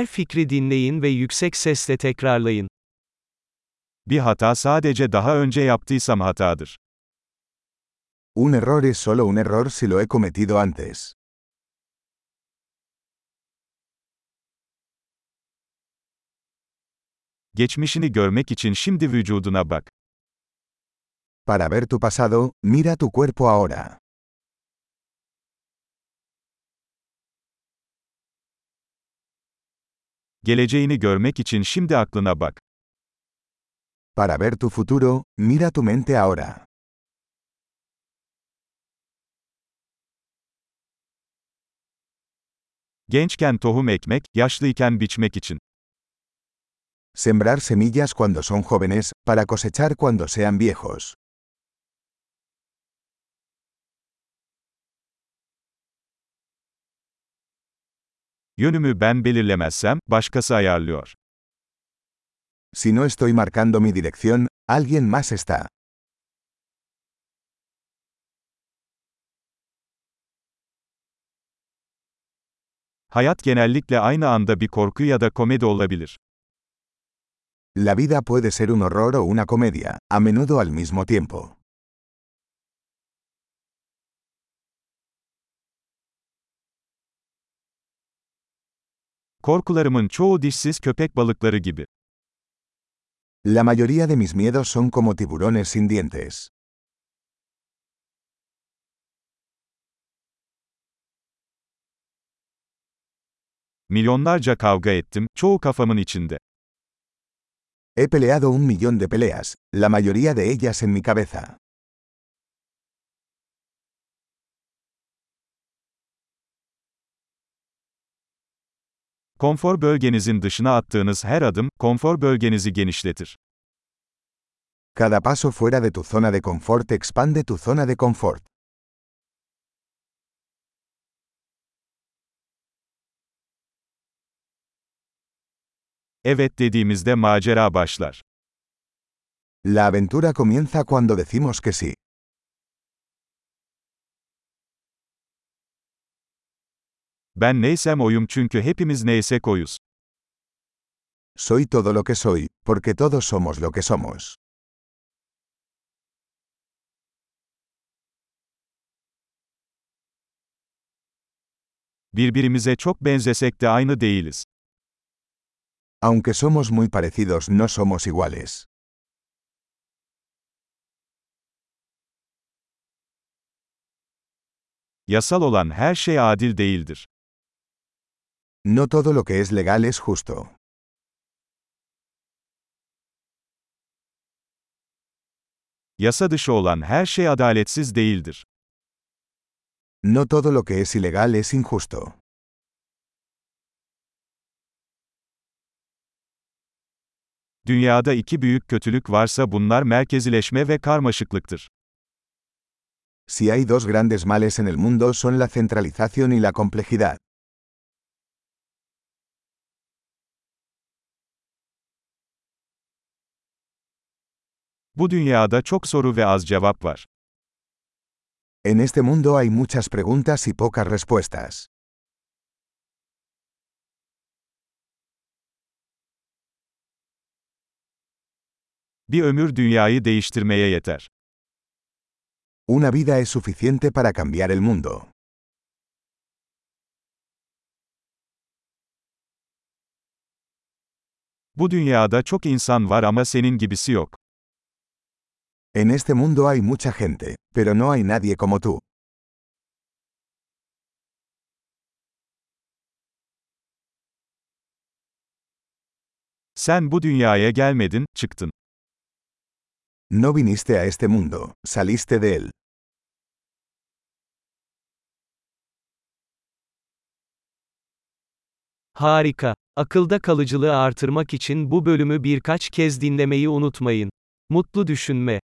Her fikri dinleyin ve yüksek sesle tekrarlayın. Bir hata sadece daha önce yaptıysam hatadır. Un error es solo un error si lo he cometido antes. Geçmişini görmek için şimdi vücuduna bak. Para ver tu pasado, mira tu cuerpo ahora. Geleceğini görmek için şimdi aklına bak. Para ver tu futuro, mira tu mente ahora. Gençken tohum ekmek, yaşlıyken biçmek için. Sembrar semillas cuando son jóvenes, para cosechar cuando sean viejos. Yönümü ben belirlemezsem, başkası ayarlıyor. Si no estoy marcando mi dirección, alguien más está. Hayat genellikle aynı anda bir korku ya da komedi olabilir. La vida puede ser un horror o una comedia, a menudo al mismo tiempo. Korkularımın çoğu dişsiz köpek balıkları gibi. La mayoría de mis miedos son como tiburones sin dientes. Milyonlarca kavga ettim, çoğu kafamın içinde. He peleado un millón de peleas, la mayoría de ellas en mi cabeza. Konfor bölgenizin dışına attığınız her adım, konfor bölgenizi genişletir. Cada paso fuera de tu zona de confort expande tu zona de confort. Evet dediğimizde macera başlar. La aventura comienza cuando decimos que sí. Ben neysem oyum çünkü hepimiz neysek oyuz. Soy todo lo que soy, porque todos somos lo que somos. Birbirimize çok benzesek de aynı değiliz. Aunque somos muy parecidos, no somos iguales. Yasal olan her şey adil değildir. No todo lo que es legal es justo. Yasa dışı olan her şey adaletsiz değildir. No todo lo que es ilegal es injusto. Dünyada iki büyük kötülük varsa bunlar merkezileşme ve karmaşıklıktır. Si hay dos grandes males en el mundo son la centralización y la complejidad. Bu dünyada çok soru ve az cevap var. En este mundo hay muchas preguntas y pocas respuestas. Bir ömür dünyayı değiştirmeye yeter. Una vida es suficiente para cambiar el mundo. Bu dünyada çok insan var ama senin gibisi yok. En este mundo hay mucha gente, pero no hay nadie como tú. Sen bu dünyaya gelmedin, çıktın. No viniste a este mundo, saliste de él. Harika. Akılda kalıcılığı artırmak için bu bölümü birkaç kez dinlemeyi unutmayın. Mutlu düşünme.